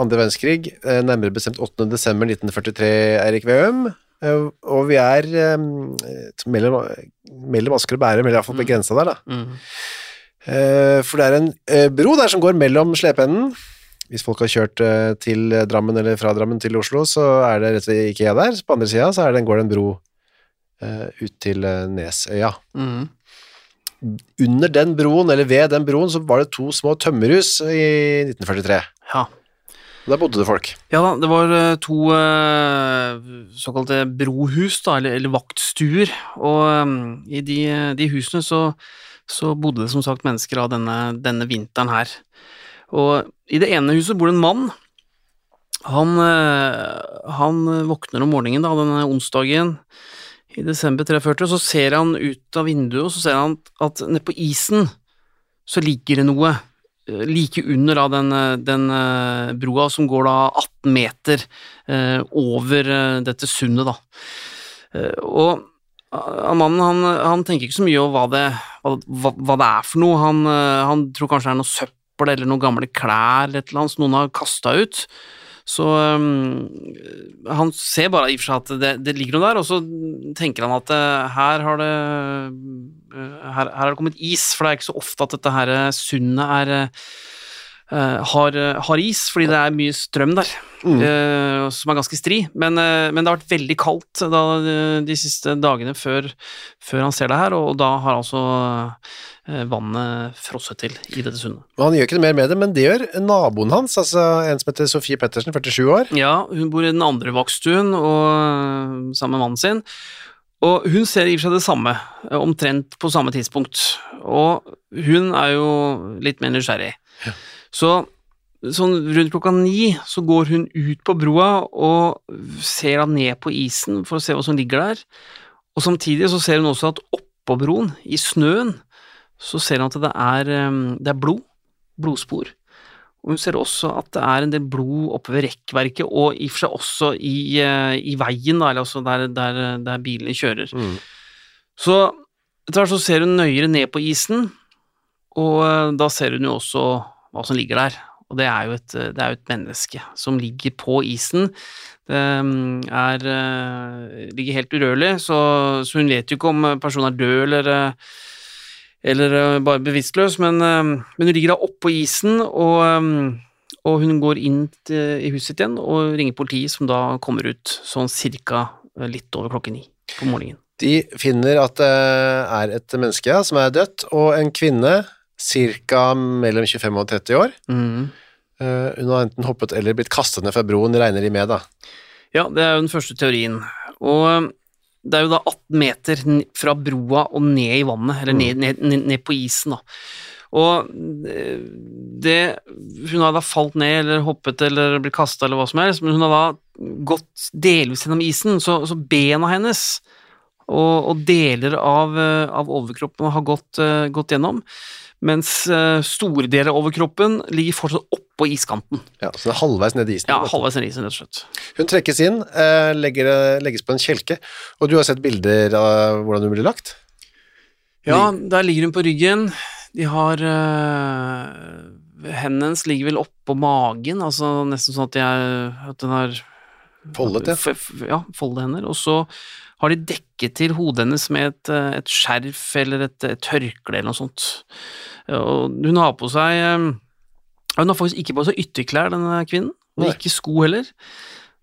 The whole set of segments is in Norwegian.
andre verdenskrig, eh, nærmere bestemt 8. desember 1943, Eirik Veum. Eh, Og vi er eh, mellom, mellom Asker og Bærum, eller iallfall på grensa der, da. Eh, For det er en bro der som går mellom slepeenden. Hvis folk har kjørt til Drammen eller fra Drammen til Oslo, så er det rett ved Ikea der. På andre sida så er det, går det en bro ut til Nesøya. Under den broen, eller ved den broen, så var det to små tømmerhus i 1943. Ja. Der bodde det folk. Ja da, det var eh, to eh, såkalte brohus, da, eller, eller vaktstuer, og eh, i de, de husene så, så bodde det som sagt mennesker av denne, denne vinteren her. Og i det ene huset bor det en mann. Han, han våkner om morgenen da, denne onsdagen i desember 43, og så ser han ut av vinduet, og så ser han at nede på isen så ligger det noe like under da, den, den eh, broa som går da 18 meter eh, over eh, dette sundet, da. Eh, og mannen han, han tenker ikke så mye over hva det, hva, hva, det er for noe. Han, han tror kanskje det er noe søppel eller noen gamle klær eller annet som noen har kasta ut. Så um, han ser bare i og for seg at det, det ligger noe der, og så tenker han at her har det her, her har det kommet is, for det er ikke så ofte at dette her sundet er Uh, har, har is, fordi det er mye strøm der, eh, som er ganske stri. Men, uh, men det har vært veldig kaldt da, de- de siste dagene før, før han ser det her, og da har altså eh, vannet frosset til i dette sundet. Og han gjør ikke noe mer med det, men det gjør naboen hans, altså en som heter Sofie Pettersen, 47 år. Ja, hun bor i den andre vaktstuen og, sammen med mannen sin. Og hun ser i og for seg det samme, eh, omtrent på samme tidspunkt. Og hun er jo litt mer nysgjerrig. Så sånn rundt klokka ni så går hun ut på broa og ser da ned på isen for å se hva som ligger der. Og samtidig så ser hun også at oppå broen, i snøen, så ser hun at det er, eh, det er blod. Blodspor. Og hun ser også at det er en del blod oppe ved rekkverket, og i og for seg også i, eh, i veien, da, eller altså der, der, der bilene kjører. Så etter hvert så ser hun nøyere ned på isen, og eh, da ser hun jo også hva som ligger der. Og det er jo et, det er jo et menneske som ligger på isen. Det mm, er, eh, ligger helt urørlig, så, så hun vet jo ikke om personen er død eller eh, eller eh, bare bevisstløs, men, eh, men hun ligger da oppå isen, og, eh, og hun går inn til, i huset sitt igjen og ringer politiet, som da kommer ut sånn cirka litt over klokken ni på morgenen. De finner at det er et menneske ja, som er dødt, og en kvinne, cirka mellom 25 og 30 år. Eh, hun har enten hoppet eller blitt kastet ned fra broen, regner de med da. Ja, det er jo den første teorien. Og det er jo da 18 meter fra broa og ned i vannet, eller ned, ned, ned, ned på isen, da. Og eh, det Hun har da falt ned eller hoppet eller blitt kasta eller hva som helst, men hun har da gått delvis gjennom isen, så, så bena hennes og, og deler av, eh, av overkroppen har gått, eh, gått gjennom, mens eh, store deler av overkroppen ligger fortsatt oppå iskanten. Ja, så det er halvveis ned i isen. Ja, halvveis ned i isen, rett og slett. Hun trekkes inn, legger, legges på en kjelke, og du har sett bilder av hvordan hun blir lagt? Ja, der ligger hun på ryggen. De har uh, Hendene hennes ligger vel oppå magen, altså nesten sånn at, de er, at den har Foldet, ja. Ja, foldede hender. Og så har de dekket til hodet hennes med et, øh, et skjerf eller et, et tørkle eller noe sånt. Og hun har på seg eh, Hun har faktisk ikke på seg ytterklær, denne kvinnen, og ikke sko heller.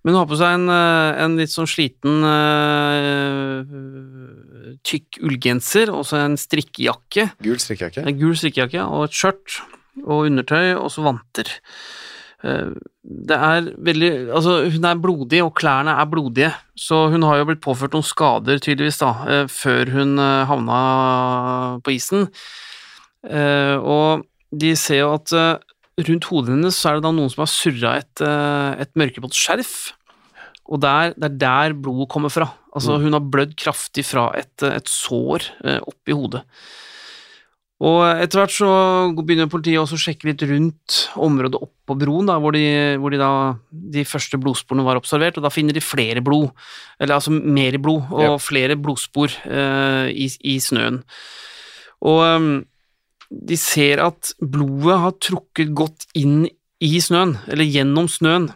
Men hun har på seg en, eh, en litt sånn sliten uh, tykk ullgenser, og så en strikkejakke, Gul strikkejakke. en gul strikkejakke, og et skjørt og undertøy, og så vanter. Eh, Det er veldig Altså, hun er blodig, og klærne er blodige, så hun har jo blitt påført noen skader, tydeligvis, da, eh, før hun eh, havna på isen. Og de ser jo at rundt hodet hennes så er det da noen som har surra et, et mørkeblått skjerf, og der, det er der blodet kommer fra. Altså, hun har blødd kraftig fra et, et sår oppi hodet. Og etter hvert så begynner politiet også å sjekke litt rundt området oppå broen, da, hvor, de, hvor de, da, de første blodsporene var observert, og da finner de flere blod, eller altså mer blod, og Ja. flere blodspor uh, i, i snøen. Og um, de ser at blodet har trukket godt inn i snøen, eller gjennom snøen,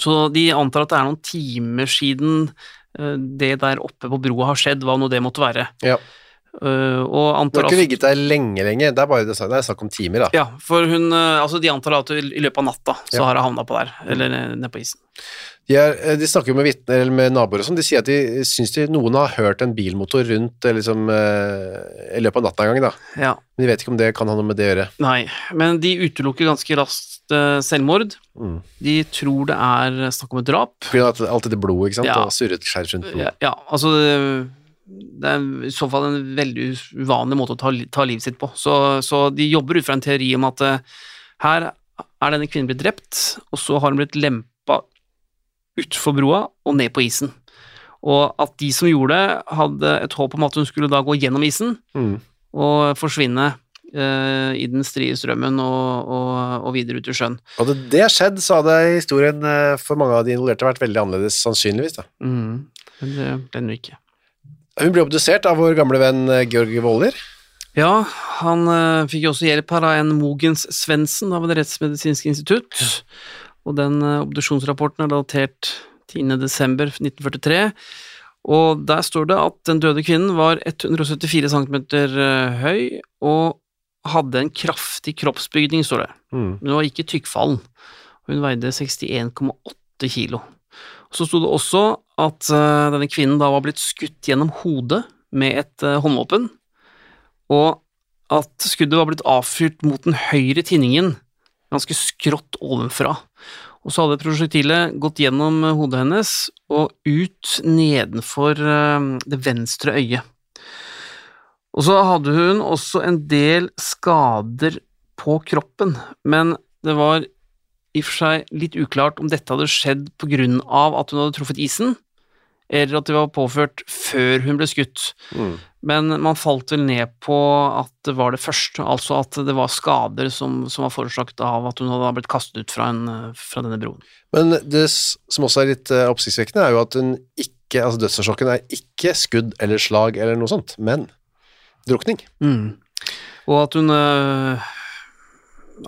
så de antar at det er noen timer siden uh, det der oppe på broa har skjedd, hva nå det måtte være. Ja. Og Du har ikke ligget der lenge, lenge. Det er bare det, det er snakk om timer, da. ja, for hun eh, Altså, de antar at i løpet av natta så Ja. har hun havna på der, eller eh, nede på isen. De, er, de snakker jo med vitner eller med naboer og sånn. De sier at de syns de, noen har hørt en bilmotor rundt liksom, i løpet av natta en gang, da. Ja. Men de vet ikke om det kan ha noe med det å gjøre. Nei, men de utelukker ganske raskt selvmord. Mm. De tror det er snakk om et drap. Av alt dette blodet, ikke sant, Ja. og surret skjerf rundt blodet. Ja, ja altså det, er i så fall en veldig uvanlig måte å ta, ta livet sitt på. Så, så de jobber ut fra en teori om at uh, her er denne kvinnen blitt drept, og så har hun blitt lempa utfor broa og ned på isen. Og at de som gjorde det, hadde et håp om at hun skulle da gå gjennom isen Mm. og forsvinne uh, i den strie strømmen og, og, og videre ut i sjøen. Hadde det skjedd, så hadde historien eh, for mange av de involverte vært veldig annerledes, sannsynligvis. da. Mm. Men det ble den jo ikke. Hun ble obdusert av vår gamle venn eh, Georg Woller. Ja, han uh, fikk også hjelp her av en Mogens Svendsen av Det rettsmedisinske institutt, og den uh, obduksjonsrapporten er datert 10. desember 1943, og der står det at den døde kvinnen var 174 cm høy og hadde en kraftig kroppsbygning, står det. Mm. Men hun var ikke tykkfallen. Hun veide 61,8 kilo. Så sto det også at eh, denne kvinnen da var blitt skutt gjennom hodet med et eh, håndvåpen, og at skuddet var blitt avfyrt mot den høyre tinningen, ganske skrått ovenfra. Og så hadde prosjektilet gått gjennom eh, hodet hennes og ut nedenfor det venstre øyet. Og så hadde hun også en del skader på kroppen, men det var i og for seg litt uklart om dette hadde skjedd på grunn av at hun hadde truffet isen, eller at det var påført før hun ble skutt. Mm. Men man falt vel ned på at det var det første, altså at det var skader som, som var forårsaket av at hun hadde blitt kastet ut fra, en, fra denne broen. Men det som også er litt eh, oppsiktsvekkende, er jo at hun ikke, altså dødsårsaken er ikke skudd eller slag eller noe sånt, men drukning. Og at hun øh,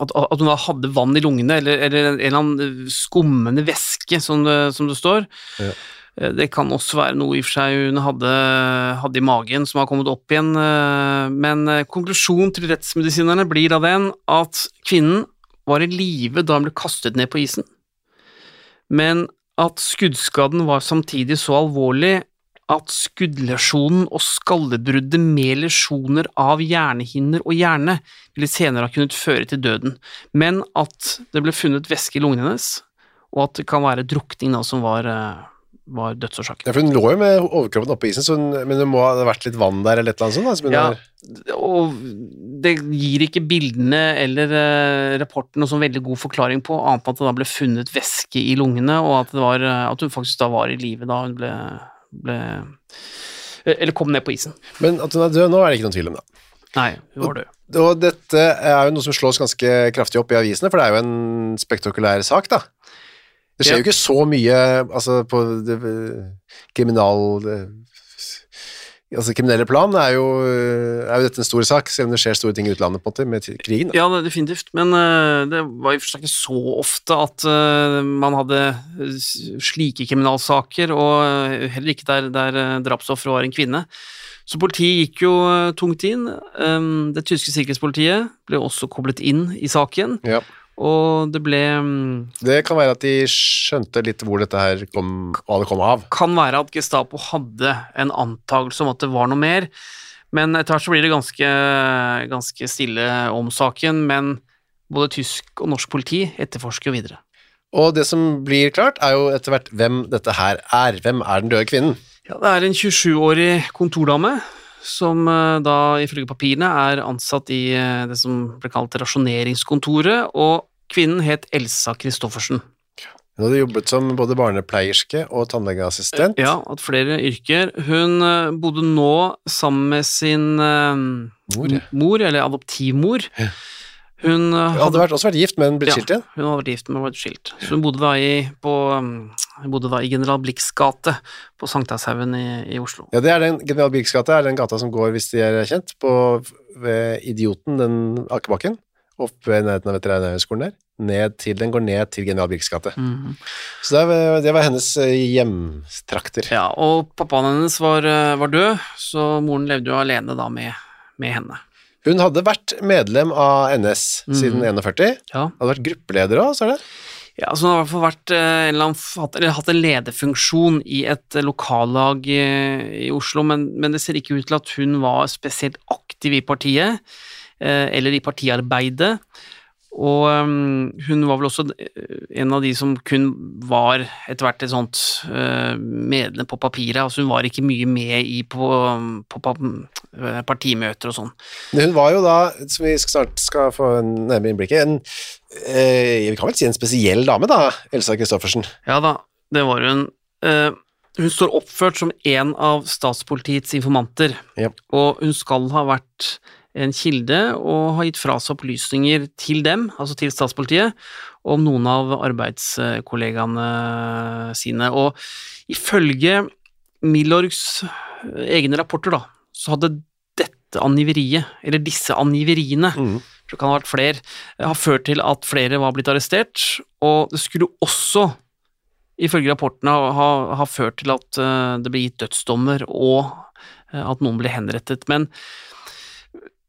at, at hun da hadde vann i lungene, eller, eller en eller annen skummende væske, som det, som det står. Ja. Eh, Det kan også være noe i og for seg hun hadde, hadde i magen som har kommet opp igjen, eh, men eh, konklusjonen til rettsmedisinerne blir da den at kvinnen var i live da hun ble kastet ned på isen, men at skuddskaden var samtidig så alvorlig at skuddlesjonen og skallebruddet med lesjoner av hjernehinner og hjerne ville senere ha kunnet føre til døden, men at det ble funnet væske i lungene hennes, og at det kan være drukning da som var, var dødsårsaken. Ja, for hun lå jo med overkroppen oppe i isen, så hun, men det må ha vært litt vann der eller et eller annet sånt? Da, Ja, og det gir ikke bildene eller uh, rapporten noen sånn veldig god forklaring på, annet enn at det da ble funnet væske i lungene, og at, det var, eh, at hun faktisk da var i live da hun ble, ble Eller kom ned på isen. Men at hun er død nå, er det ikke noen tvil om. da. Nei, hun var død. Og dette er jo noe som slås ganske kraftig opp i avisene, for det er jo en spektakulær sak, da. Det skjer jo ikke så mye altså, på det, kriminal... det- altså kriminelle plan, er jo, er jo dette en stor sak, selv om det skjer store ting i utlandet på en måte, med krigen. Da. Ja, det, definitivt. Men uh, det var i og for seg ikke så ofte at uh, man hadde slike kriminalsaker, og eh, heller ikke der, der drapsofferet var en kvinne. Så politiet gikk jo tungt inn. Um, det tyske sikkerhetspolitiet ble også koblet inn i saken, Ja. Og det ble mm, Det kan være at de skjønte litt hvor dette her kom, hva det kom av. Kan være at Gestapo hadde en antakelse om at det var noe mer, men etter hvert så blir det ganske, ganske stille om saken, men både tysk og norsk politi etterforsker jo videre. Og det som blir klart, er jo etter hvert hvem dette her er. Hvem er den døde kvinnen? Ja, det er en 27-årig kontordame som eh, da ifølge papirene er ansatt i eh, det som ble kalt rasjoneringskontoret, og kvinnen het Elsa Christoffersen. Hun hadde jobbet som både barnepleierske og tannlegeassistent. Ja, hatt flere yrker. Hun eh, bodde nå sammen med sin eh, Mor. mor, eller adoptivmor. Hun hadde, hadde vært, også vært gift, men blitt Ja. skilt igjen. Hun hadde vært gift, men blitt skilt. Så hun bodde da i, på, bodde da i General Blix gate på Sankthanshaugen i, i Oslo. Ja, det er den General Blix gate, er den gata som går, hvis de er kjent, på, ved Idioten, den akebakken, opp i nærheten av veterinærhøgskolen der. Ned til, den går ned til General Birks gate. Mm. Så det, var- det var hennes eh, hjemtrakter. Ja, og pappaen hennes var, eh, var død, så moren levde jo alene da med, med henne. Hun hadde vært medlem av NS siden Mhm. 41. Ja, Hadde vært gruppeleder òg, så er det? ja så hun har i hvert fall vært eh, annen, hatt, eller hatt en lederfunksjon i et lokallag eh, i Oslo, men, men det ser ikke ut til at hun var spesielt aktiv i partiet, eller i partiarbeidet. Og um, hun var vel også eh, en av de som kun var etter hvert et sånt eh, medlem på papiret. Altså hun var ikke mye med i på, på, pa- eh, partimøter og sånn. Hun var jo da, som vi snart skal få nærmere innblikk i, en eh, Vi kan vel si en spesiell dame, da, Elsa Christoffersen. Ja da, det var hun. Eh, hun står oppført som en av statspolitiets informanter, Ja. og hun skal ha vært en kilde og har gitt fra seg opplysninger til dem, altså til statspolitiet, om noen av arbeidskollegaene sine. Og ifølge Milorgs egne rapporter, da, så hadde dette angiveriet, eller disse angiveriene, Mm. for det kan ha vært flere, har ført til at flere var blitt arrestert, og det skulle også, ifølge rapportene, ha, ha, ha ført til at eh, det ble gitt dødsdommer, og eh, at noen ble henrettet. Men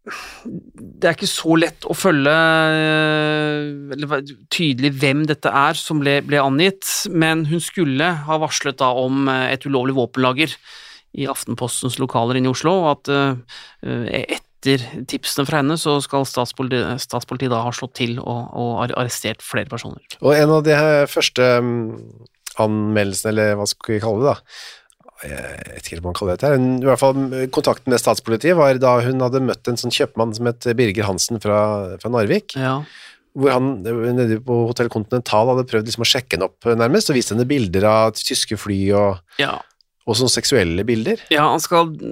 det er ikke så lett å følge eh, tydelig hvem dette er som ble, ble angitt, men hun skulle ha varslet da om eh, et ulovlig våpenlager i Aftenpostens lokaler inne i Oslo, og at eh, etter tipsene fra henne så skal statspolitiet, statspolitiet da ha slått til og, og arrestert flere personer. Og en av de første mm, anmeldelsene, eller hva skal vi kalle det, da jeg vet ikke hva man kaller dette, her, men i hvert fall mm, kontakten med statspolitiet var da hun hadde møtt en sånn kjøpmann som het Birger Hansen fra, fra Narvik, Ja. hvor han eh, nede på Hotell Continental hadde prøvd liksom å sjekke henne opp eh, nærmest, og vist henne bilder av tyske fly og, ja. og sånne seksuelle bilder. Ja, han skal ha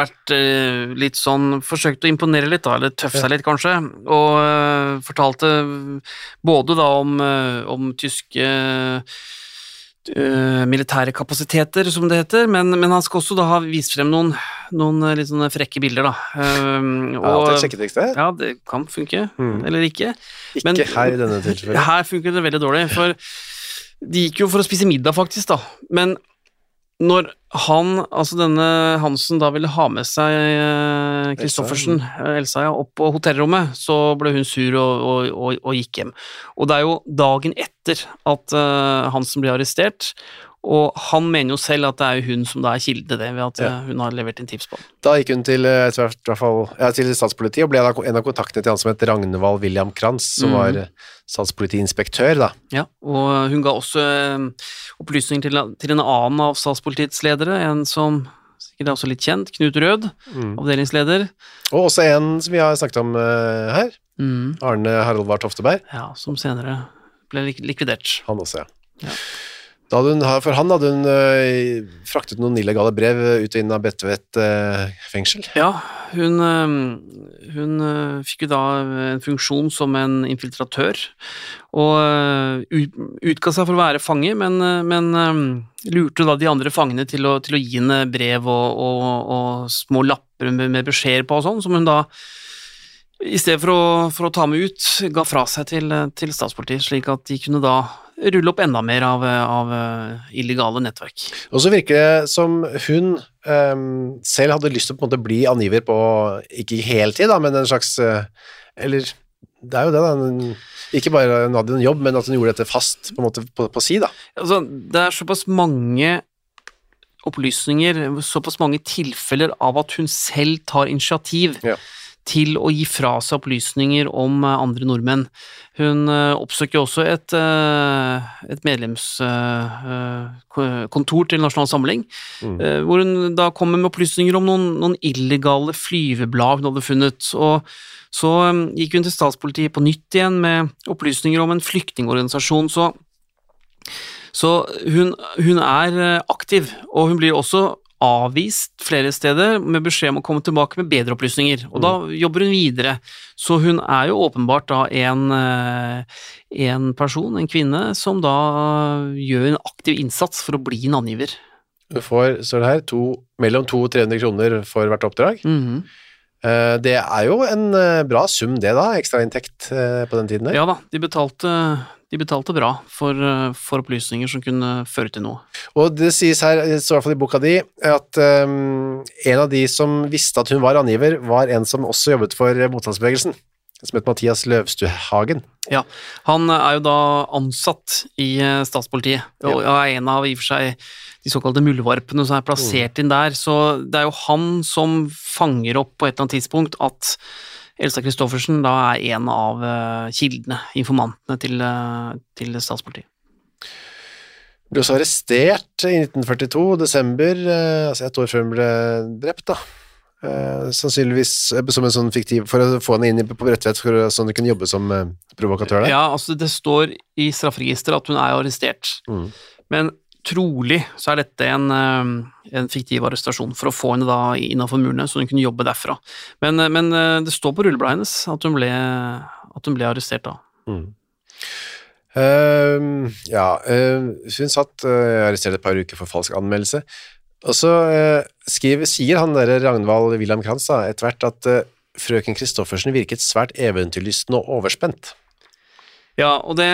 vært eh, litt sånn Forsøkt å imponere litt, da, eller tøffe seg litt, kanskje. Og eh, fortalte både da om, eh, om tyske eh, militære kapasiteter, som det heter, men, men han skal også da ha vist frem noen, noen eh, litt sånne frekke bilder, da. Um, Ja, sjekketriks det. ja, det kan funke, Mm. eller ikke. Ikke men- her i denne tilfellet. Her funker det veldig dårlig, for de gikk jo for å spise middag, faktisk, da. Men når han, altså denne Hansen, da ville ha med seg Kristoffersen, Christoffersen, eh, Elsa, ja, opp på hotellrommet, så ble hun sur og, og, og, og gikk hjem. Og det er jo dagen etter at eh, Hansen blir arrestert, og han mener jo selv at det er hun som da er kilde til det, ved at Ja. eh, hun har levert inn tips på. Da gikk hun til, eh, fall, ja, til statspolitiet og ble da en av kontaktene til han som het Ragnvald William Kranz, som mm. var eh, statspolitiinspektør, da. Ja, og hun ga også eh, opplysninger til, til en annen av statspolitiets ledere, en som sikkert er også litt kjent, Knut Rød, Mm. avdelingsleder. Og også en som vi har snakket om uh, her, Arne Harald Var Tofteberg. Ja, som senere ble lik likvidert. Han også, ja. Ja. Hun, for han hadde hun øh, fraktet noen illegale brev ut og inn av Bredtvet øh, fengsel. Ja, hun, eh, hun eh, fikk jo da en funksjon som en infiltratør, og eh, utga seg for å være fange, men, eh, men eh, lurte da de andre fangene til å, til å gi henne brev og, og, og små lapper med beskjeder på og sånn, som hun da i stedet for å, for å ta med ut, ga fra seg til, til statspolitiet, slik at de kunne da rulle opp enda mer av, av eh, illegale nettverk. Og så virker det som hun um, selv hadde lyst til å på en måte bli angiver på, ikke heltid da, men en slags, øh, eller det er jo det da, ikke bare hun hadde en jobb, men at hun gjorde dette fast på en måte på, på si da. Altså, det er såpass mange opplysninger, såpass mange tilfeller av at hun selv tar initiativ Ja. Til å gi fra seg opplysninger om eh, andre nordmenn. Hun eh, oppsøker også et, eh, et medlemskontor til Nasjonal Samling, Mm. hvor hun da kommer med opplysninger om noen, noen illegale flyveblad hun hadde funnet. og så gikk hun til statspolitiet på nytt igjen med opplysninger om en flyktningorganisasjon. så så hun, hun er aktiv, og hun blir også avvist flere steder med beskjed om å komme tilbake med bedre opplysninger, og da jobber hun videre. Så hun er jo åpenbart da en, eh, en person, en kvinne, som da gjør en aktiv innsats for å bli en angiver. Du får, står det her, to, mellom 200 og 300 kroner for hvert oppdrag. Mhm. Eh, det er jo en øh, bra sum det da, ekstrainntekt øh, på den tiden der. Ja da, de betalte, de betalte bra for, eh, for opplysninger som kunne føre til noe. Og det sies her, i hvert fall i boka di, at um, en av de som visste at hun var angiver, var en som også jobbet for eh, motstandsbevegelsen, som het Mathias Løvstuhagen. Ja, han er jo da ansatt i eh, statspolitiet, og er en av i og for seg de såkalte muldvarpene som er plassert inn der, så det er jo han som fanger opp på et eller annet tidspunkt at Elsa Christoffersen da er en av eh, kildene, informantene til, eh, til statspolitiet. Ble også arrestert i 1942, desember, altså et år før hun ble drept da. Eh, sannsynligvis eh, som en sånn fiktiv, for å få henne inn på Bredtvet, sånn hun kunne jobbe som eh, provokatør der. Ja, altså det står i strafferegisteret at hun er arrestert, Mm. men trolig så er dette en, en fiktiv arrestasjon for å få henne da innenfor murene, så hun kunne jobbe derfra. Men, men det står på rullebladet hennes at hun ble, at hun ble arrestert da. Mm. Uh, ja, uh, hun satt uh, arrestert et par uker for falsk anmeldelse. Og så eh, skriver, sier han der Ragnvald Wilhelm Kranz da, etter hvert at eh, frøken Kristoffersen virket svært eventyrlysten og overspent. Ja, og det,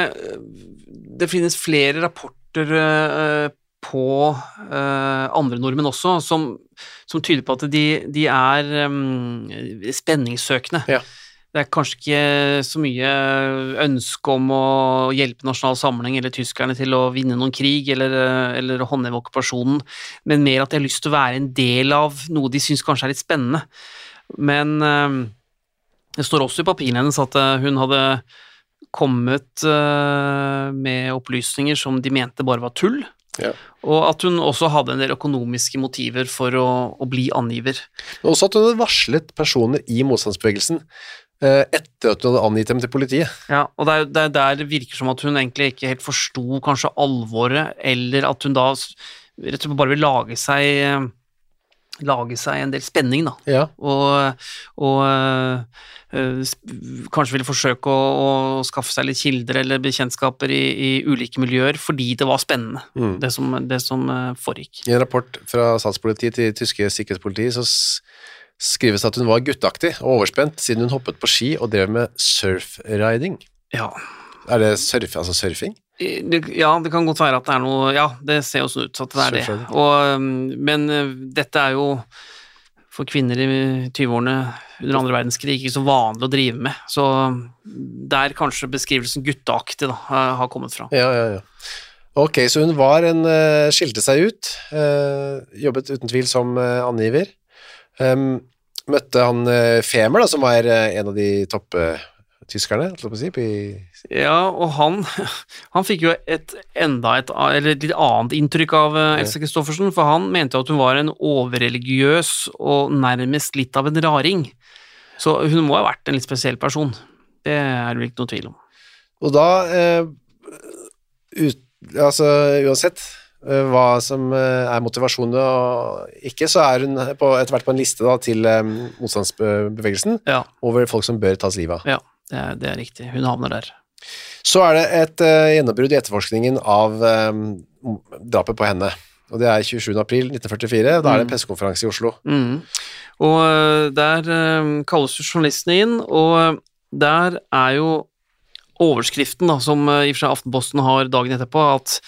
det finnes flere rapporter eh, på eh, andre nordmenn også, som, som tyder på at de, de er eh, spenningssøkende. Ja. Det er kanskje ikke så mye ønske om å hjelpe nasjonal samling eller tyskerne til å vinne noen krig eller, eh, eller håndheve okkupasjonen, men mer at de har lyst til å være en del av noe de syns kanskje er litt spennende. Men eh, det står også i papirene hennes at eh, hun hadde kommet med opplysninger som de mente bare var tull, Ja. og at hun også hadde en del økonomiske motiver for å, å bli angiver. Men også at hun hadde varslet personer i motstandsbevegelsen etter at hun hadde angitt dem til politiet. Ja, og det er, det er der det virker som at hun egentlig ikke helt forsto kanskje alvoret, eller at hun da rett og slett bare vil lage seg eh, lage seg en del spenning, da. Ja. Og, og øh, kanskje ville forsøke å, å skaffe seg litt kilder eller bekjentskaper i, i ulike miljøer fordi det var spennende, Mm. det som, det som foregikk. I en rapport fra statspolitiet til tyske sikkerhetspolitiet så skrives at hun var gutteaktig og overspent siden hun hoppet på ski og drev med surfriding. Ja. Er det surf, altså surfing? Ja, det kan godt være at det er noe Ja, det ser jo sånn ut at det er det. Og, men øh, dette er jo for kvinner i 20-årene under andre verdenskrig ikke så vanlig å drive med. Så der kanskje beskrivelsen gutteaktig da, har kommet fra. Ja, ja, ja. Ok, så hun var en, eh, skilte seg ut, eh, jobbet uten tvil som angiver. Em, møtte han eh, Femer, da, som var eh, en av de på å si, i Ja, og han, han fikk jo et enda et, eller et litt annet inntrykk av Elsa Else Christoffersen, for han mente at hun var en overreligiøs og nærmest litt av en raring. Så hun må ha vært en litt spesiell person. Det er det ikke noe tvil om. Og da, eh, ut, altså uansett eh, hva som eh, er motivasjonen og ikke, så er hun på, etter hvert på en liste da, til um, motstandsbevegelsen Ja, over folk som bør tas livet av. ja det, er, det er riktig. Hun havner der. Så er det et uh, gjennombrudd i etterforskningen av um, drapet på henne. Og det er 27. april 1944. Da er det en pressekonferanse i Oslo. Mm. Og uh, der uh, kalles journalistene inn, og der er jo overskriften, da, som i og for seg Aftenposten har dagen etterpå, at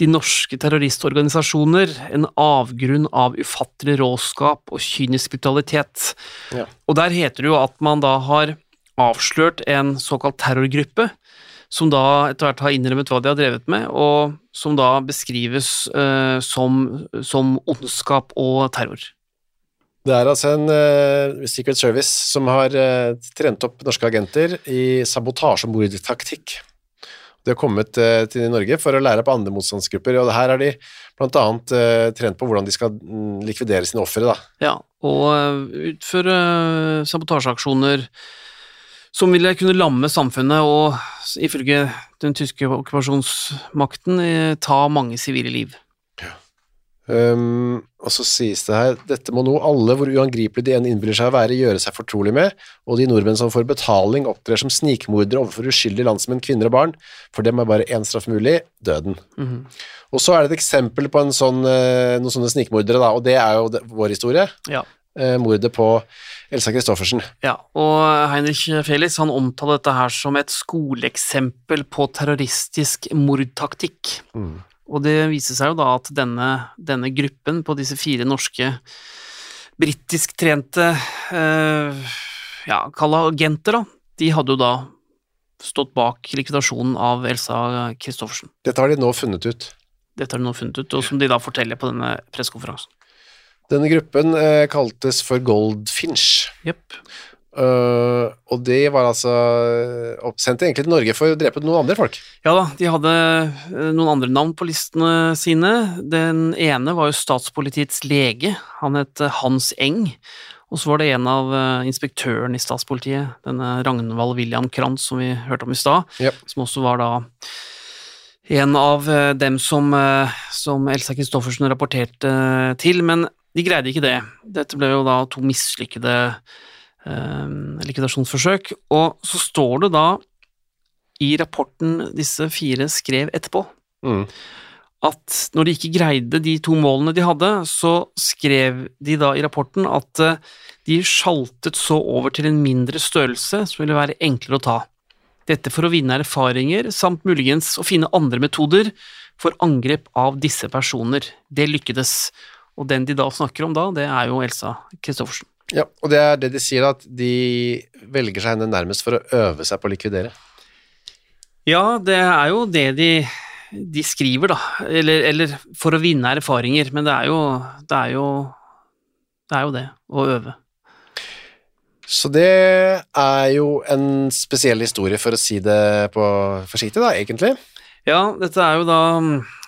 de norske terroristorganisasjoner, en avgrunn av ufattelig råskap og kynisk brutalitet. Ja. Og der heter det jo at man da har avslørt en såkalt terrorgruppe, som da etter hvert har innrømmet hva de har drevet med, og som da beskrives uh, som, som ondskap og terror. Det er altså en uh, Secret Service som har uh, trent opp norske agenter i sabotasje og mordtaktikk. De har kommet eh, til Norge for å lære på andre motstandsgrupper, og her har de blant annet eh, trent på hvordan de skal mm, likvidere sine offere. Ja, og eh, utføre sabotasjeaksjoner som ville kunne lamme samfunnet og, ifølge den tyske okkupasjonsmakten, ta mange sivile liv. Um, og så sies det her dette må nå alle, hvor uangripelig de enn innbiller seg å være, gjøre seg fortrolig med, og de nordmenn som får betaling opptrer som snikmordere overfor uskyldige landsmenn, kvinner og barn, for dem er bare én straff mulig, døden. Mhm. Og så er det et eksempel på en sånn, eh, noen sånne snikmordere, da, og det er jo vår historie, Ja. eh, mordet på Elsa Kristoffersen. Ja, og Heinrich Felix han omtaler dette her som et skoleeksempel på terroristisk mordtaktikk. Og det viser seg jo da at denne, denne gruppen på disse fire norske britisktrente eh, ja, kall det agenter, da, de hadde jo da stått bak likvidasjonen av Elsa Kristoffersen. Dette har de nå funnet ut. Dette har de nå funnet ut, og som de da forteller på denne pressekonferansen. Denne gruppen eh, kaltes for Goldfinch. Jepp. Uh, og de var altså oppsendt egentlig til Norge for å drepe noen andre folk. Ja da, de hadde eh, noen andre navn på listene sine. Den ene var jo statspolitiets lege, han het eh, Hans Eng. Og så var det en av eh, inspektøren i statspolitiet, denne Ragnvald William Krantz som vi hørte om i stad, Yep. som også var da en av eh, dem som, eh, som Elsa Kristoffersen rapporterte til, men de greide ikke det. Dette ble jo da to mislykkede eh, likvidasjonsforsøk, og så står det da i rapporten disse fire skrev etterpå, Mm. at når de ikke greide de to målene de hadde, så skrev de da i rapporten at eh, de sjaltet så over til en mindre størrelse som ville være enklere å ta. Dette for å vinne erfaringer, samt muligens å finne andre metoder for angrep av disse personer. Det lykkedes, og den de da snakker om da, det er jo Elsa Kristoffersen. Ja, og det er det de sier, at de velger seg henne nærmest for å øve seg på å likvidere. Ja, det er jo det de, de skriver, da. Eller, eller for å vinne erfaringer, men det er jo det er jo det, er jo det å øve. Så det er jo en spesiell historie, for å si det på forsiktig, da, egentlig. Ja, dette er jo da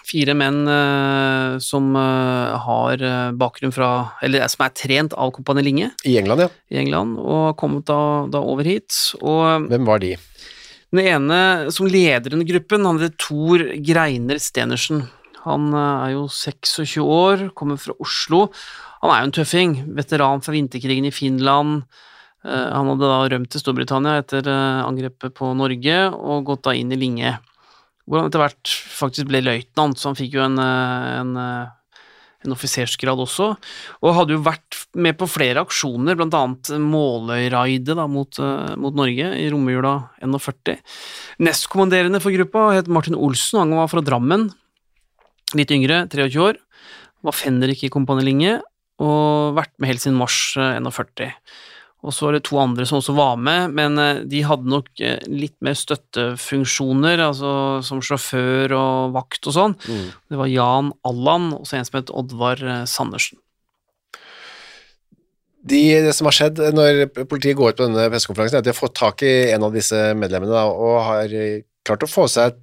fire menn eh, som eh, har eh, bakgrunn fra Eller som er trent av Kompani Linge I England, ja. i England, og har kommet da, da over hit. Og Hvem var de? Den ene som leder denne gruppen, han heter Tor Greiner Stenersen. Han eh, er jo 26 år, kommer fra Oslo. Han er jo en tøffing, veteran fra vinterkrigen i Finland. Eh, Han hadde da rømt til Storbritannia etter eh, angrepet på Norge, og gått da inn i Linge, hvor han etter hvert faktisk ble løytnant, så han fikk jo en, eh, en, eh, en offisersgrad også, og hadde jo vært med på flere aksjoner, blant annet Måløy-raidet mot, eh, mot Norge i romjula 41. Nestkommanderende for gruppa het Martin Olsen, han var fra Drammen, litt yngre, 23 år, var fenrik i Kompani Linge, og vært med helt siden mars eh, 41. Og så var det to andre som også var med, men eh, de hadde nok eh, litt mer støttefunksjoner, altså som sjåfør og vakt og sånn. Det var Jan Allan og så en som het Oddvar eh, Sandersen. De, det som har skjedd når politiet går ut på denne pressekonferansen, er at de har fått tak i en av disse medlemmene da, og har klart å få seg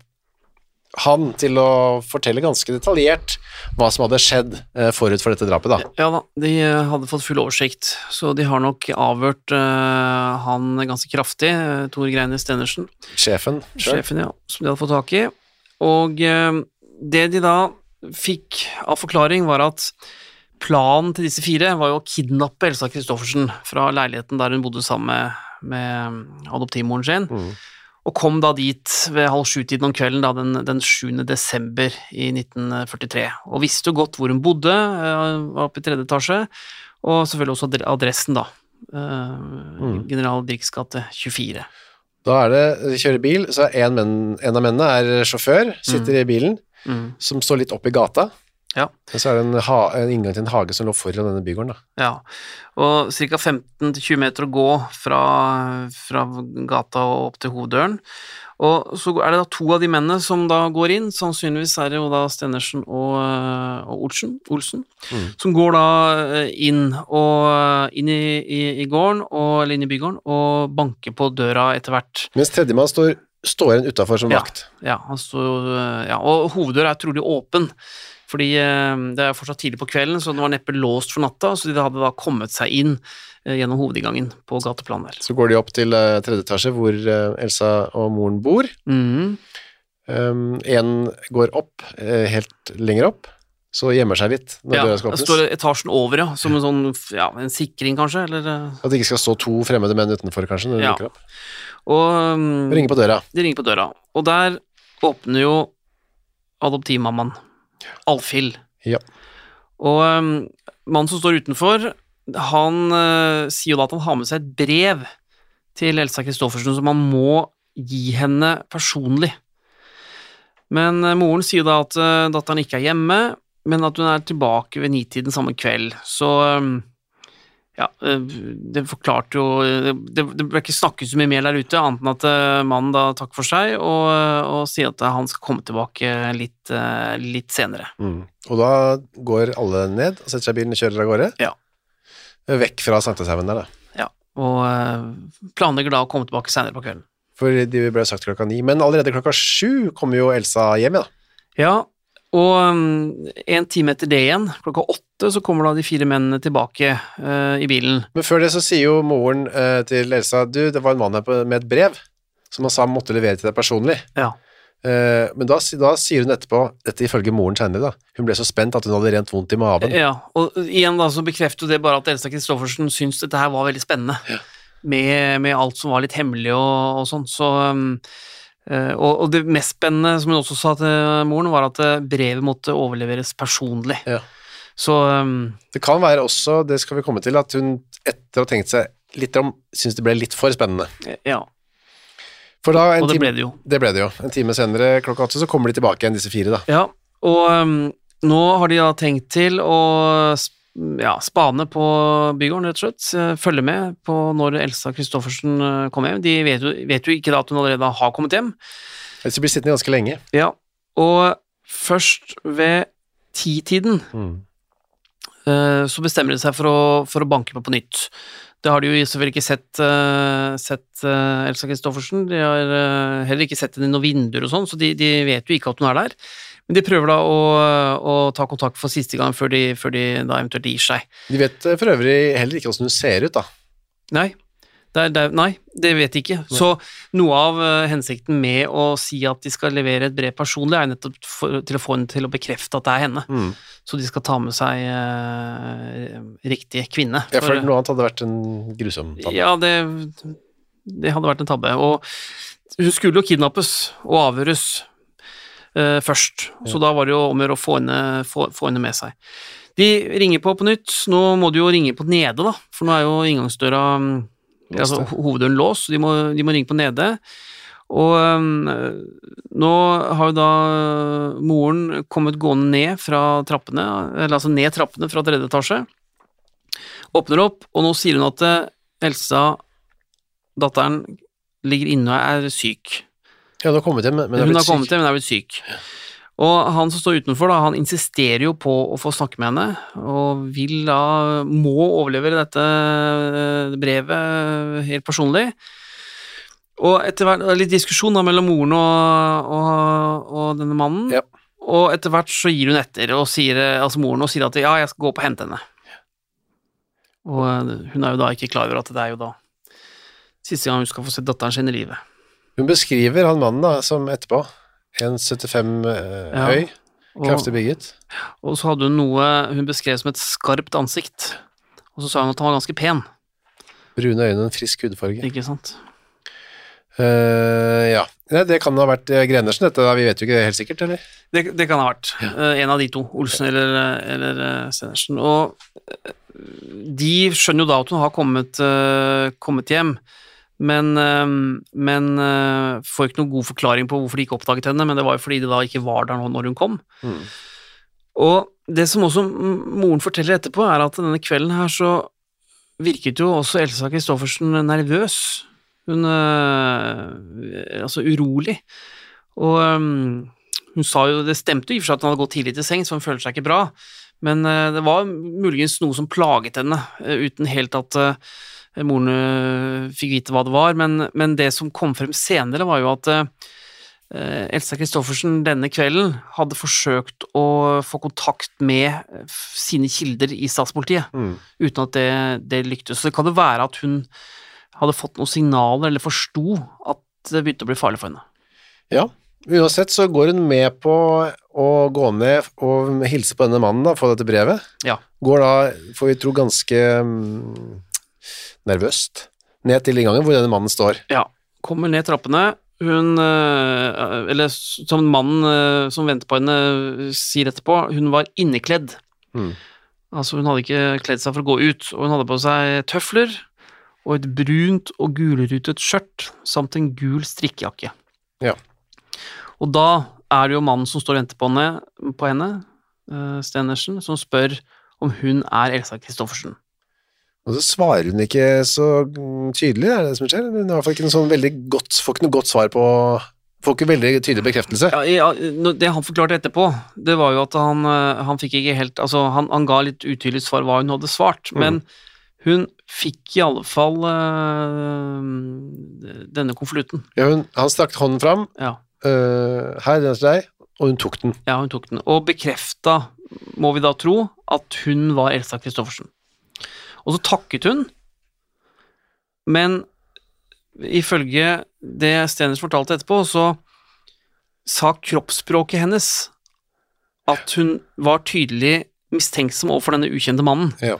han til å fortelle ganske detaljert hva som hadde skjedd eh, forut for dette drapet. da. Ja da, de eh, hadde fått full oversikt, så de har nok avhørt uh, han ganske kraftig, Tor Greine Stenersen, Sjefen selv. sjefen, ja, som de hadde fått tak i. Og uh, det de da fikk av forklaring, var at planen til disse fire var jo å kidnappe Elsa Christoffersen fra leiligheten der hun bodde sammen med, med adoptivmoren sin, Mm. Og kom da dit ved halv sju-tiden om kvelden da den, den 7. desember i 1943, og visste jo godt hvor hun bodde, eh, var oppe i tredje etasje, og selvfølgelig også adressen da, eh, Mm. General Dirks gate 24. Da er det, de kjører bil, så er en, menn, en av mennene er sjåfør, sitter i bilen, Mm. som står litt opp i gata. Ja. Og så er det en, ha, en inngang til en hage som lå foran denne bygården. Da. Ja, og ca. 15-20 meter å gå fra, fra gata og opp til hoveddøren. Og så er det da to av de mennene som da går inn, sannsynligvis er det jo da Stenersen og, og Olsen, Olsen, Mm. som går da øh, inn, og, inn i, i, i gården, og, eller inn i bygården, og banker på døra etter hvert. Mens tredjemann står, står igjen utafor som vakt. Ja, han står, øh, ja, og hoveddøra er trolig åpen, fordi øh, det er fortsatt tidlig på kvelden, så den var neppe låst for natta, så de hadde da kommet seg inn øh, gjennom hovedinngangen på gateplan der. Så går de opp til eh, tredje etasje hvor eh, Elsa og moren bor. Mm. En går opp, eh, helt lenger opp, så gjemmer seg litt når Ja, døra skal det åpnes. står etasjen over, ja, som en sånn, ja, en sikring kanskje, eller At det ikke skal stå to fremmede menn utenfor, kanskje, når de Ja. dukker opp. Og um, Ringer på døra. de ringer på døra, og der åpner jo adoptivmammaen, Alfhild. Ja. Og um, mannen som står utenfor, han uh, sier jo da at han har med seg et brev til Elsa Christoffersen som han må gi henne personlig. Men uh, moren sier da at uh, datteren ikke er hjemme, men at hun er tilbake ved nitiden samme kveld. Så øhm, ja, øh, det forklarte jo Det, det ble ikke snakket så mye mer der ute, annet enn at øh, mannen da takker for seg og, og sier at han skal komme tilbake litt, litt senere. Mm. Og da går alle ned og setter seg i bilen og kjører av gårde. Ja. Vekk fra Sankthanshaugen der, da. Ja, og planlegger da å komme tilbake senere på kvelden. For de ble sagt klokka ni. Men allerede klokka sju kommer jo Elsa hjem, ja. Ja, og en time etter det igjen, klokka åtte, så kommer da de fire mennene tilbake uh, i bilen. Men før det så sier jo moren uh, til Elsa Du, det var en mann her med et brev som han sa han måtte levere til deg personlig. Ja. Uh, men da, da sier hun etterpå, dette ifølge moren senere, da, hun ble så spent at hun hadde rent vondt i maven. Ja, og igjen da så bekrefter det bare at Elsa Kristoffersen syntes dette her var veldig spennende. Med, med alt som var litt hemmelig og, og sånn. Så, um, og, og det mest spennende, som hun også sa til moren, var at eh, brevet måtte overleveres personlig. Ja. Så um, Det kan være også, det skal vi komme til, at hun etter å ha tenkt seg litt om, syns det ble litt for spennende. ja, For da, en og det time, ble det jo. det ble det jo. En time senere, klokka åtte, så kommer de tilbake igjen, disse fire, da. Ja, og um, nå har de da tenkt til å ja, spane på bygården, rett og slett. eh, Følge med på når Elsa Christoffersen eh, kommer hjem. De vet jo, vet jo ikke da at hun allerede har kommet hjem. Ellers blir sittende ganske lenge. Ja, og først ved titiden Mm. eh, så bestemmer de seg for å, for å banke på på nytt. Det har de jo selvfølgelig ikke sett, eh, sett eh, Elsa Christoffersen. De har eh, heller ikke sett henne i noen vinduer og sånn, så de, de vet jo ikke at hun er der. Men de prøver da å, å ta kontakt for siste gang før de, før de da eventuelt gir seg. De vet for øvrig heller ikke åssen hun ser ut, da. Nei, det er, det er, nei, det vet de ikke. Så noe av uh, hensikten med å si at de skal levere et brev personlig, er nettopp for, til å få henne til å bekrefte at det er henne. Mm. Så de skal ta med seg uh, riktig kvinne. Ja, for noe annet hadde vært en grusom tabbe. Ja, det, det hadde vært en tabbe. Og hun skulle jo kidnappes og avhøres uh, først, så da var det jo om å gjøre å få henne, få, få henne med seg. De ringer på på nytt. Nå må de jo ringe på nede, da, for nå er jo inngangsdøra mm, altså, ho- hoveddøren låst, så de må, de må ringe på nede. Og um, nå har jo da moren kommet gående ned fra trappene, eller altså ned trappene fra tredje etasje. Åpner opp, og nå sier hun at eh, Elsa, datteren, ligger inne og er syk. Ja, hun har kommet hjem, men er hun har kommet hjem, men er blitt syk. Og han som står utenfor, da, han insisterer jo på å få snakke med henne, og vil da, må overlevere dette eh, brevet helt personlig. Og etter hvert, er litt diskusjon da mellom moren og, og, og denne mannen, Ja. og etter hvert så gir hun etter, og sier, altså moren, og sier at ja, jeg skal gå opp og hente henne. Og eh, hun er jo da ikke klar over at det er jo da siste gang hun skal få se datteren sin i livet. Hun beskriver han mannen da, som etterpå 1,75 eh, Ja. høy, Og, kraftig bygget. og så hadde hun noe hun beskrev som et skarpt ansikt. Og så sa hun at han var ganske pen, Brune øyne, en frisk hudfarge. ikke sant? Uh, ja. Nei, det kan ha vært eh, Grenersen, dette. Vi vet jo ikke det helt sikkert, eller? Det, det kan ha vært eh, en av de to, Olsen eller, eller uh, Stenersen. Og de skjønner jo da at hun har kommet, kommet hjem, men, eh, men eh, får ikke noen god forklaring på hvorfor de ikke oppdaget henne, men det var jo fordi det da ikke var der når hun kom. Mm. Og det som også moren forteller etterpå, er at denne kvelden her så virket jo også Elsa Christoffersen nervøs. Hun øh, Altså urolig. Og hun sa jo Det stemte jo i og for seg at hun hadde gått tidlig til sengs, for hun følte seg ikke bra, men øh, det var muligens noe som plaget henne, uten helt at moren øh, fikk vite hva det var. Men, men det som kom frem senere, var jo at Eh, Elsa Christoffersen denne kvelden hadde forsøkt å få kontakt med eh, sine kilder i statspolitiet, Mm. uten at det, det lyktes. Så det kan jo være at hun hadde fått noen signaler, eller forsto at det begynte å bli farlig for henne. Ja. Uansett så går hun med på å gå ned og hilse på denne mannen, da, få dette brevet. Ja. Går da, får vi tro, ganske mm, nervøst ned til inngangen hvor denne mannen står. Ja, kommer ned trappene. Hun, eh, eller som mannen eh, som venter på henne sier etterpå, hun var innekledd. Mm. Altså hun hadde ikke kledd seg for å gå ut, og hun hadde på seg tøfler og et brunt og gulrutet skjørt samt en gul strikkejakke. Ja. Og da er det jo mannen som står og venter på henne, på henne eh, Stenersen, som spør om hun er Elsa Christoffersen. Og så svarer hun ikke så mm, tydelig, er det det som skjer? Hun har i hvert fall ikke noe sånn veldig godt, får ikke noe godt svar på Får ikke veldig tydelig bekreftelse. Ja, ja, det han forklarte etterpå, det var jo at han, eh, han fikk ikke helt Altså, han, han ga litt utydelig svar hva hun hadde svart, men hun fikk i alle fall øh, denne konvolutten. Ja, hun, han strakte hånden fram. Ja, øh, her, den er til deg. Og hun tok den. ja, hun tok den. Og bekrefta, må vi da tro, at hun var Elsa Christoffersen. Og så takket hun, men ifølge det Steners fortalte etterpå, så sa kroppsspråket hennes at hun var tydelig mistenksom overfor denne ukjente mannen. Ja.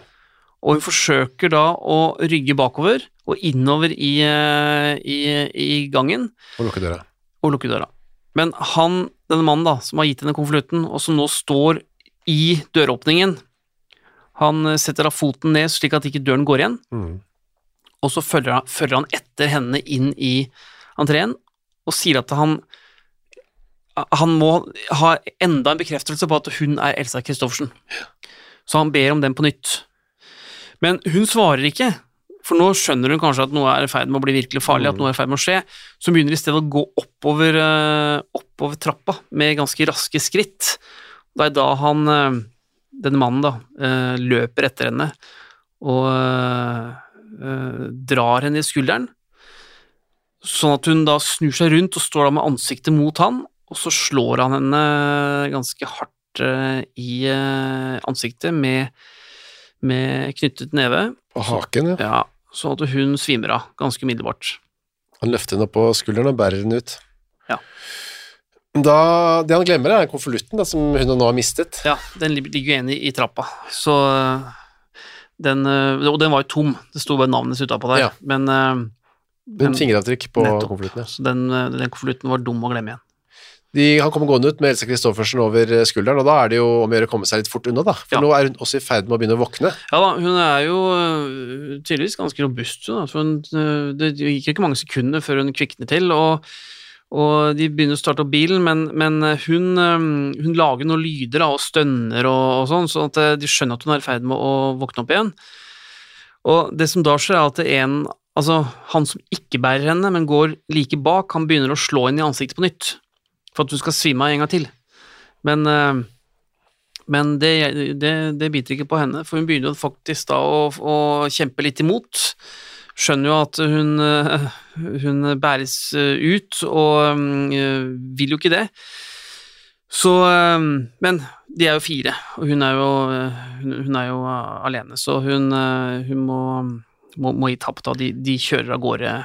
Og hun forsøker da å rygge bakover og innover i, eh, i, i gangen Og lukke døra. og lukke døra. Men han, denne mannen da, som har gitt henne konvolutten, og som nå står i døråpningen, han eh, setter da foten ned slik at ikke døren går igjen, Mm. og så følger han, følger han etter henne inn i entreen og sier at han han må ha enda en bekreftelse på at hun er Elsa Christoffersen. Så han ber om den på nytt. Men hun svarer ikke, for nå skjønner hun kanskje at noe er i ferd med å bli virkelig farlig, at noe er i ferd med å skje, så begynner i stedet å gå oppover, eh, oppover trappa med ganske raske skritt. Det er da han, eh, denne mannen da, eh, løper etter henne og eh, drar henne i skulderen, sånn at hun da snur seg rundt og står da med ansiktet mot han, og så slår han henne ganske hardt eh, i ansiktet med, med knyttet neve, På haken, ja. ja, sånn at hun svimer av ganske umiddelbart. Han løfter henne opp på skulderen og bærer henne ut. Ja. Da, det han glemmer, er konvolutten som hun nå har mistet. Ja, den ligger igjen i, i trappa, så øh, den, øh, Og den var jo tom, det sto bare navnet sitt utapå der, Ja. men, Men Hun fingeravtrykk på konvolutten. Ja. så den, øh, den konvolutten var dum å glemme igjen. De, han kommer gående ut med Else Christoffersen over skulderen, og da er det jo om å gjøre å komme seg litt fort unna, da. For Ja. nå er hun også i ferd med å begynne å våkne. Ja da, hun er jo øh, tydeligvis ganske robust, hun, da, hun, øh, det gikk ikke mange sekunder før hun kvikner til, og, og de begynner å starte opp bilen, men, men hun, øh, hun lager noen lyder og stønner og, og sånn, sånn at øh, de skjønner at hun er i ferd med å våkne opp igjen. Og det som da skjer, er at en, altså han som ikke bærer henne, men går like bak, han begynner å slå henne i ansiktet på nytt, for at hun skal svime av en gang til. Men, men det, det, det biter ikke på henne, for hun begynner faktisk da å, å kjempe litt imot. Skjønner jo at hun, hun bæres øh, ut, og øh, vil jo ikke det. Så øh, Men de er jo fire, og hun er jo, hun, er jo alene, så hun, hun må, må, må gi tapt. da. De, de kjører av gårde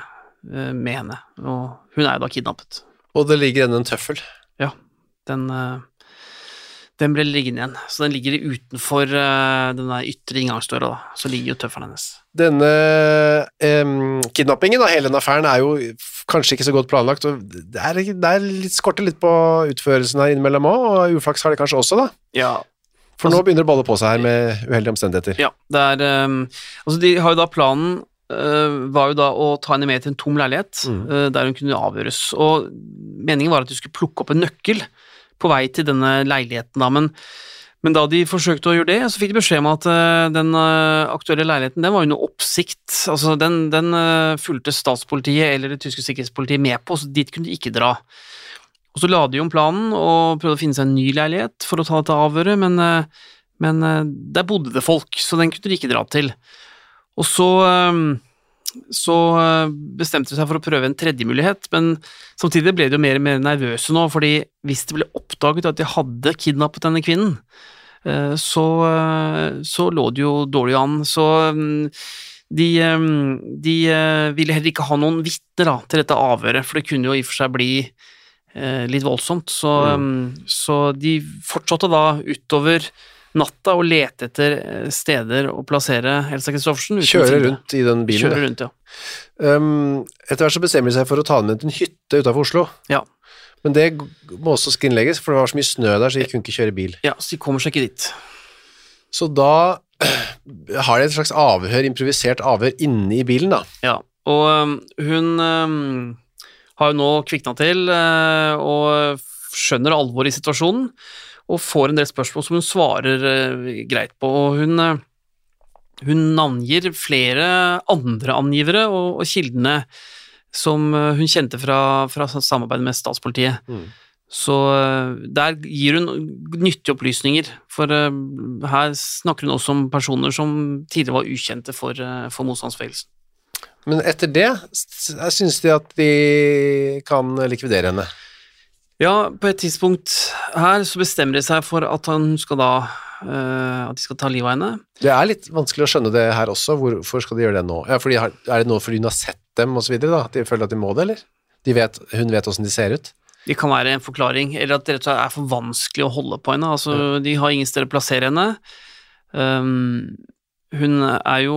med henne, og hun er jo da kidnappet. Og det ligger ennå en tøffel Ja, den, eh, den ble liggende igjen. Så den ligger utenfor eh, den der ytre inngangsdøra, da. Så ligger jo tøffelen hennes. Denne em, kidnappingen av hele den affæren er jo kanskje ikke så godt planlagt, og det er, det er litt, skorter litt på utførelsen her innimellom òg, og uflaks har det kanskje også, da. Ja, For nå begynner det å balle på seg her med uheldige omstendigheter. Ja, det er um, Altså, de har jo da planen uh, var jo da å ta henne med til en tom leilighet Mm. uh, der hun kunne avhøres. Og meningen var at de skulle plukke opp en nøkkel på vei til denne leiligheten, da, men men da de forsøkte å gjøre det, så fikk de beskjed om at øh, den øh, aktuelle leiligheten den var under oppsikt. Altså, den, den øh, fulgte statspolitiet eller det tyske sikkerhetspolitiet med på, så dit kunne de ikke dra. Og så la de om planen og prøvde å finne seg en ny leilighet for å ta dette avhøret, men, men der bodde det folk, så den kunne de ikke dra til. Og så, så øh, bestemte de seg for å prøve en tredje mulighet, men samtidig ble de jo mer og mer nervøse nå, fordi hvis det ble oppdaget at de hadde kidnappet denne kvinnen, øh, så, øh, så lå det jo dårlig an. Så øh, de, øh, de ville heller ikke ha noen vitner til dette avhøret, for det kunne jo i og for seg bli eh, litt voldsomt. Så, mm. så de fortsatte da utover natta å lete etter eh, steder å plassere Elsa Kristoffersen. Kjøre rundt i den bilen. Kjøre rundt, ja. Um, etter hvert så bestemmer de seg for å ta henne med til en hytte utenfor Oslo. ja. Men det må også skrinlegges, for det var så mye snø der, så de kunne ikke kjøre bil. Ja, så de kommer seg ikke dit. Så da har de et slags avhør, improvisert avhør inne i bilen, da. Ja, og um, hun um, har jo nå kvikna til uh, og skjønner alvoret i situasjonen, og får en del spørsmål som hun svarer uh, greit på. Og hun, uh, hun navngir flere andre angivere og, og kildene som uh, hun kjente fra, fra samarbeidet med statspolitiet. Mm. Så der gir hun nyttige opplysninger, for her snakker hun også om personer som tidligere var ukjente for, for motstandsbevegelsen. Men etter det syns de at de kan likvidere henne. Ja, på et tidspunkt her så bestemmer de seg for at han skal da uh, At de skal ta livet av henne. Det er litt vanskelig å skjønne det her også. Hvorfor skal de gjøre det nå? Ja, fordi, har- er det nå fordi hun har sett dem videre, da? At de føler at de må det, eller? De vet, hun vet åssen de ser ut? Det kan være en forklaring, eller at det rett og slett er for vanskelig å holde på henne. Altså, De har ingen steder å plassere henne. Um, hun er jo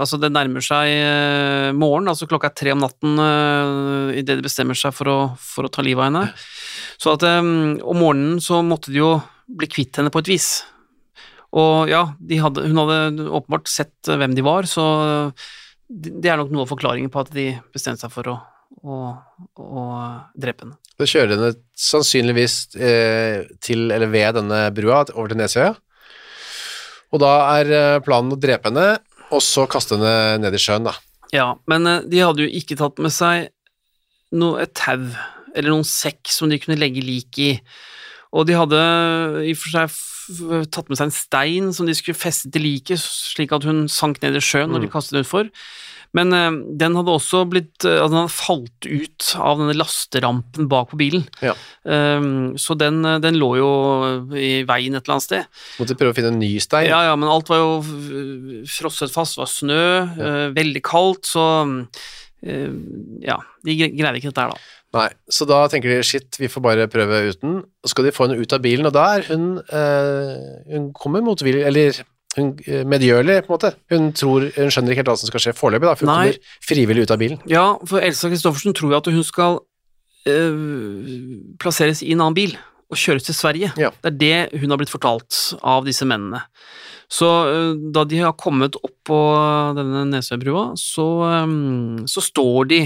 Altså, det nærmer seg eh, morgen, altså klokka er tre om natten uh, idet de bestemmer seg for å, for å ta livet av henne. Så at um, om morgenen så måtte de jo bli kvitt henne på et vis. Og ja, de hadde, hun hadde åpenbart sett eh, hvem de var, så det er nok noe av forklaringen på at de bestemte seg for å, å, å drepe henne. Så kjører henne sannsynligvis eh, til, eller ved denne brua over til Nesøya. Og da er eh, planen å drepe henne, og så kaste henne ned i sjøen, da. Ja, men eh, de hadde jo ikke tatt med seg noe, et tau eller noen sekk som de kunne legge lik i. Og de hadde i og for seg tatt med seg en stein som de skulle feste til liket, slik at hun sank ned i sjøen når de kastet den utfor. Men eh, den hadde også blitt eh, altså Den hadde falt ut av denne lasterampen bak på bilen. Ja. Um, så den, eh, den lå jo i veien et eller annet sted. Måtte prøve å finne en ny stein. Ja, ja, men alt var jo frosset fast, det var snø, eh, veldig kaldt, så uh, ja, de gre- greide ikke dette her da. Nei, så da tenker de shit, vi får bare prøve uten. Så skal de få henne ut av bilen, og der er hun uh, Hun kommer motvillig, eller hun eh, medgjørlig, på en måte. Hun tror, hun skjønner ikke helt hva som skal skje foreløpig, da, for hun Nei. kommer frivillig ut av bilen. Ja, for Elsa Kristoffersen tror jo at hun skal øh, plasseres i en annen bil og kjøres til Sverige. Ja. Det er det hun har blitt fortalt av disse mennene. Så øh, da de har kommet opp på denne Nesøybrua, så, øh, så står de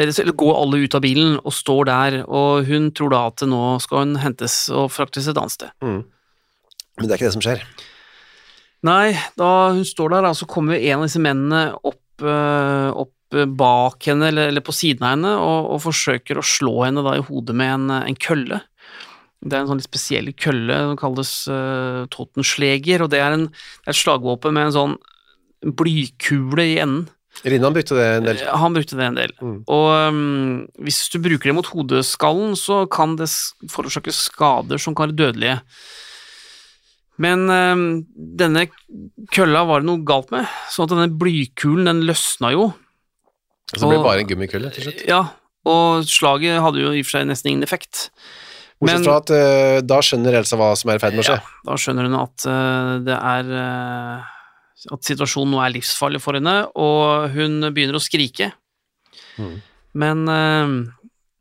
eller går alle ut av bilen og står der, og hun tror da at nå skal hun hentes og fraktes et annet sted. Men det er ikke det som skjer. Nei, da hun står der, da, så kommer en av disse mennene opp, eh, opp eh, bak henne, eller, eller på siden av henne, og, og forsøker å slå henne da i hodet med en, en kølle. Det er en sånn litt spesiell kølle som kalles uh, Tottensleger, og det er, en, det er et slagvåpen med en sånn blykule i enden. Rinnan brukte det en del. Eh, Han brukte det en del. Mm. Og um, hvis du bruker det mot hodeskallen, så kan det forårsake skader som kan være dødelige. Men øh, denne kølla var det noe galt med, sånn at denne blykulen den løsna jo. Så det ble det bare en gummikølle til slutt. Ja, Og slaget hadde jo i og for seg nesten ingen effekt. Bortsett Men- fra at øh, da skjønner Elsa hva som er i ferd med å skje. Ja, da skjønner hun at øh, det er eh, At situasjonen nå er livsfarlig for henne, og hun begynner å skrike. Mm. Men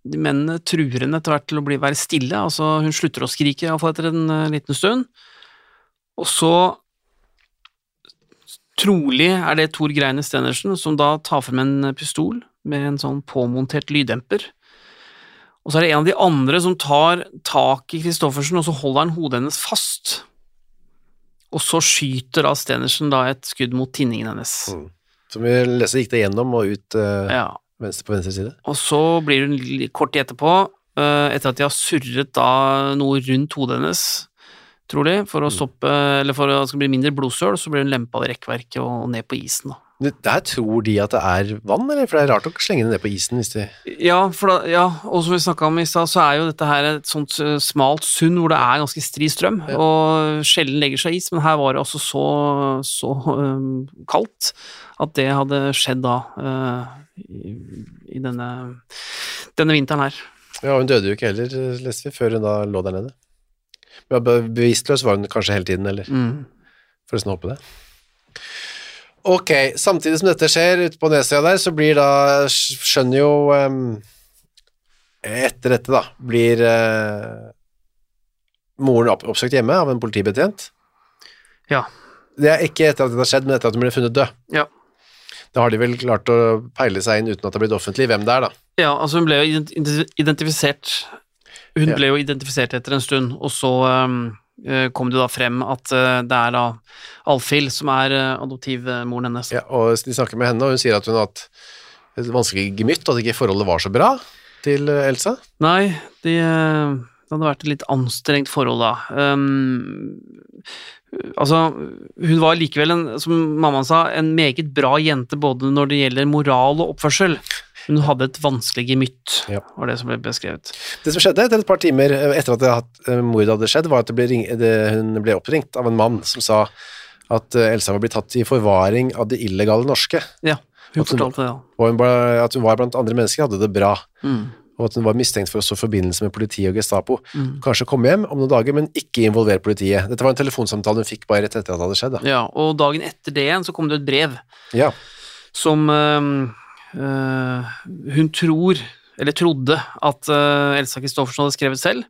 de mennene truer henne etter hvert til å bli, være stille, altså hun slutter å skrike iallfall etter en liten stund. Og så Trolig er det Tor Greine Stenersen som da tar frem en pistol med en sånn påmontert lyddemper. Og så er det en av de andre som tar tak i Christoffersen, og så holder han hodet hennes fast. Og så skyter da Stenersen da et skudd mot tinningen hennes. Mm. Som vi leser gikk det gjennom og ut uh, Ja. venstre på venstre side. Og så blir hun kort tid etterpå, uh, etter at de har surret da noe rundt hodet hennes, trolig, for å stoppe, eller for at det skal bli mindre blodsøl, så blir hun lempa av rekkverket og ned på isen, da. Der tror de at det er vann, eller? For det er rart å slenge det ned på isen hvis de Ja, da, ja, og som vi snakka om i stad, så er jo dette her et sånt eh, smalt sund hvor det er ganske stri strøm, Ja. og sjelden legger seg is, men her var det altså så, så um, kaldt at det hadde skjedd da uh, i, i denne, denne vinteren her. Ja, hun døde jo ikke heller, leste vi, før hun da lå der nede. Bevisstløs var hun kanskje hele tiden, eller? Mm. Forresten håpe det. Ok, samtidig som dette skjer ute på nedsida der, så blir da Skjønner jo um, Etter dette, da, blir uh, moren opp, oppsøkt hjemme av en politibetjent. Ja. Det er ikke etter at det har skjedd, men etter at hun ble funnet død. Ja. Da har de vel klart å peile seg inn uten at det har blitt offentlig hvem det er, da. Ja, altså hun ble jo identifisert Hun ble jo identifisert etter en stund, og så um, eh, kom det da frem at eh, det er da Alfhild som er uh, adoptivmoren hennes. Ja, og de snakker med henne, og hun sier at hun har hatt et vanskelig gemytt, at ikke forholdet var så bra til eh, Elsa. Nei, de, eh, det hadde vært et litt anstrengt forhold da. Um, altså, hun var likevel, en, som mammaen sa, en meget bra jente både når det gjelder moral og oppførsel. Hun hadde et vanskelig gemytt, Ja. var det som ble beskrevet. Det som skjedde etter et par timer eh, etter at det eh, mordet hadde skjedd, var at det ble ring, det, hun ble oppringt av en mann som sa at eh, Elsa var blitt tatt i forvaring av det illegale norske, Ja, hun At hun- fortalte det, ja. og hun at hun var blant andre mennesker hadde det bra, Mm. og at hun var mistenkt for å stå i forbindelse med politiet og Gestapo. Mm. Kanskje komme hjem om noen dager, men ikke involvere politiet. Dette var en telefonsamtale hun fikk bare rett etter at det hadde skjedd. Da. Ja, og dagen etter det igjen så kom det et brev Ja. som øh, hun tror, eller trodde, at øh, Elsa Kristoffersen hadde skrevet selv.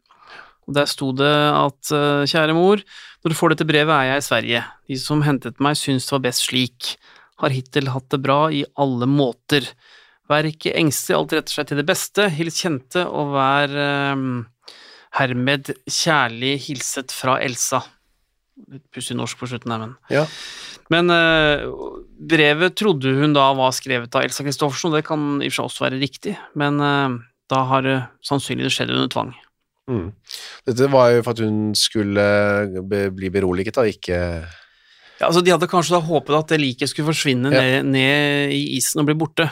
Og der sto det at øh, kjære mor, når du får dette brevet er jeg i Sverige. De som hentet meg syns det var best slik. Har hittil hatt det bra i alle måter. Vær ikke engstelig, alt retter seg til det beste. Hils kjente, og vær hermed kjærlig hilset fra Elsa. Litt pussig norsk på slutten her, men ja. men uh, brevet trodde hun da var skrevet av Elsa Kristoffersen, og det kan i og for seg også være riktig, men uh, da har det sannsynligvis skjedd under tvang. Mm. Dette var jo for at hun skulle be, bli beroliget, da, ikke Ja, altså De hadde kanskje da håpet at det liket skulle forsvinne Ja. ned, ned i isen og bli borte,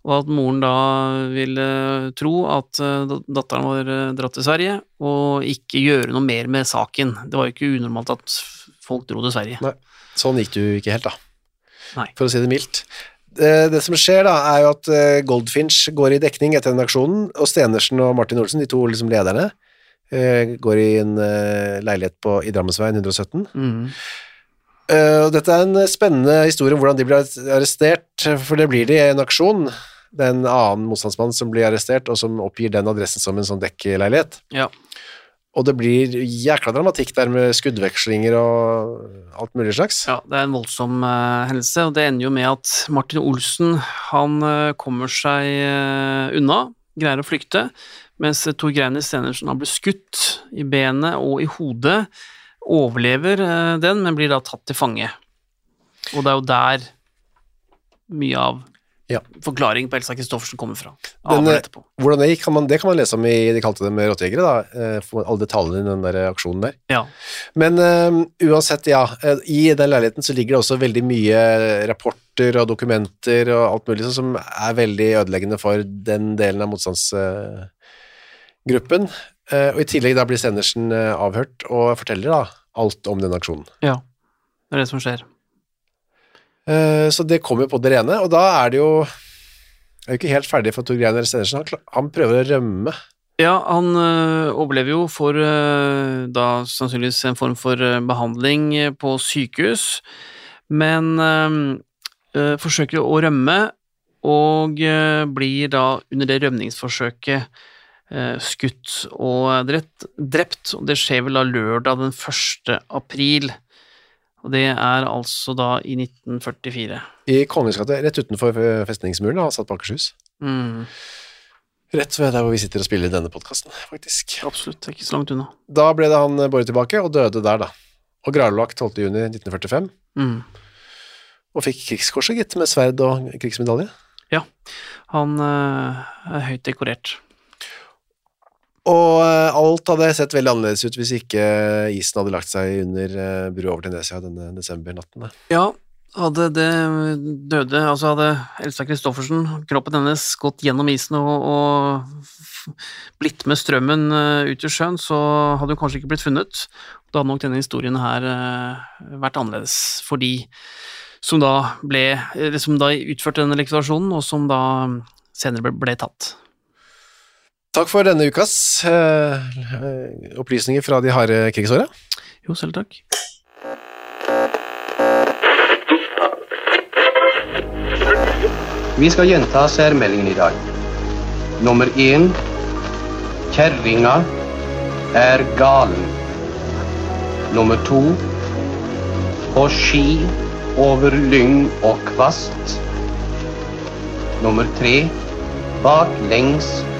og at moren da ville tro at eh, datteren var eh, dratt til Sverige, og ikke gjøre noe mer med saken. Det var jo ikke unormalt at folk dro til Sverige. Nei. Sånn gikk det jo ikke helt, da. Nei. For å si det mildt. Det, det som skjer, da, er jo at eh, Goldfinch går i dekning etter den aksjonen, og Stenersen og Martin Olsen, de to liksom lederne, går i en leilighet på, i Drammensveien 117. Mhm. Eh, dette er en spennende historie om hvordan de blir arrestert, for det blir de i en aksjon. Det er en annen motstandsmann som blir arrestert, og som oppgir den adressen som en sånn dekkleilighet. Ja. Og det blir jækla dramatikk der med skuddvekslinger og alt mulig slags. Ja, det er en voldsom uh, hendelse, og det ender jo med at Martin Olsen han uh, kommer seg uh, unna, greier å flykte, mens Tor Greiner Stenersen har blitt skutt i benet og i hodet, overlever eh, den, men blir da tatt til fange. Og det er jo der mye av Ja. forklaring på Elsa Christoffersen kommer fra. Den, Avhør eh. Hvordan det gikk, kan man, det kan man lese om i De kalte dem rottejegere, da. eh, alle detaljene i den der aksjonen der. Ja. Men um, uansett, ja. I den leiligheten så ligger det også veldig mye rapporter og dokumenter og alt mulig sånn som er veldig ødeleggende for den delen av motstandsgruppen. Eh, og i tillegg da blir Stenersen eh, avhørt og forteller da alt om den aksjonen. ja. Det er det som skjer. Eh, Så det kommer på det rene, og da er det jo er jo ikke helt ferdig for Tor Greiner Stenersen. Han, han prøver å rømme. Ja, han overlever jo for da sannsynligvis en form for behandling på sykehus, men øh, forsøker å rømme, og blir da under det rømningsforsøket skutt og drept, og det skjer vel da lørdag den 1. april, og det er altså da i 1944. I Kongens gate, rett utenfor eh, festningsmuren, satt på Akershus. Mm, Rett ved der hvor vi sitter og spiller denne podkasten, faktisk. absolutt, det er ikke så langt unna. Da ble det han båret tilbake, og døde der, da. Og gravlagt 12. juni 1945, Mm. og fikk krigskorset, gitt, med sverd og krigsmedalje. Ja, Han er høyt dekorert. Og eh, alt hadde sett veldig annerledes ut hvis ikke isen hadde lagt seg under uh, brua over til denne desembernatten. Ja, hadde det døde Altså hadde Elsa Christoffersen, kroppen hennes, gått gjennom isen og, og blitt med strømmen eh, ut i sjøen, så hadde hun kanskje ikke blitt funnet. Da hadde nok denne historien her eh, vært annerledes for de som da ble Som da utførte denne likvidasjonen, og som da senere ble, ble tatt. Takk for denne ukas eh, opplysninger fra de harde krigsåra. Jo, selv takk. Vi skal gjenta særmeldingen i dag. Nummer én Kjerringa er galen. Nummer to På ski over lyng og kvast. Nummer tre Baklengs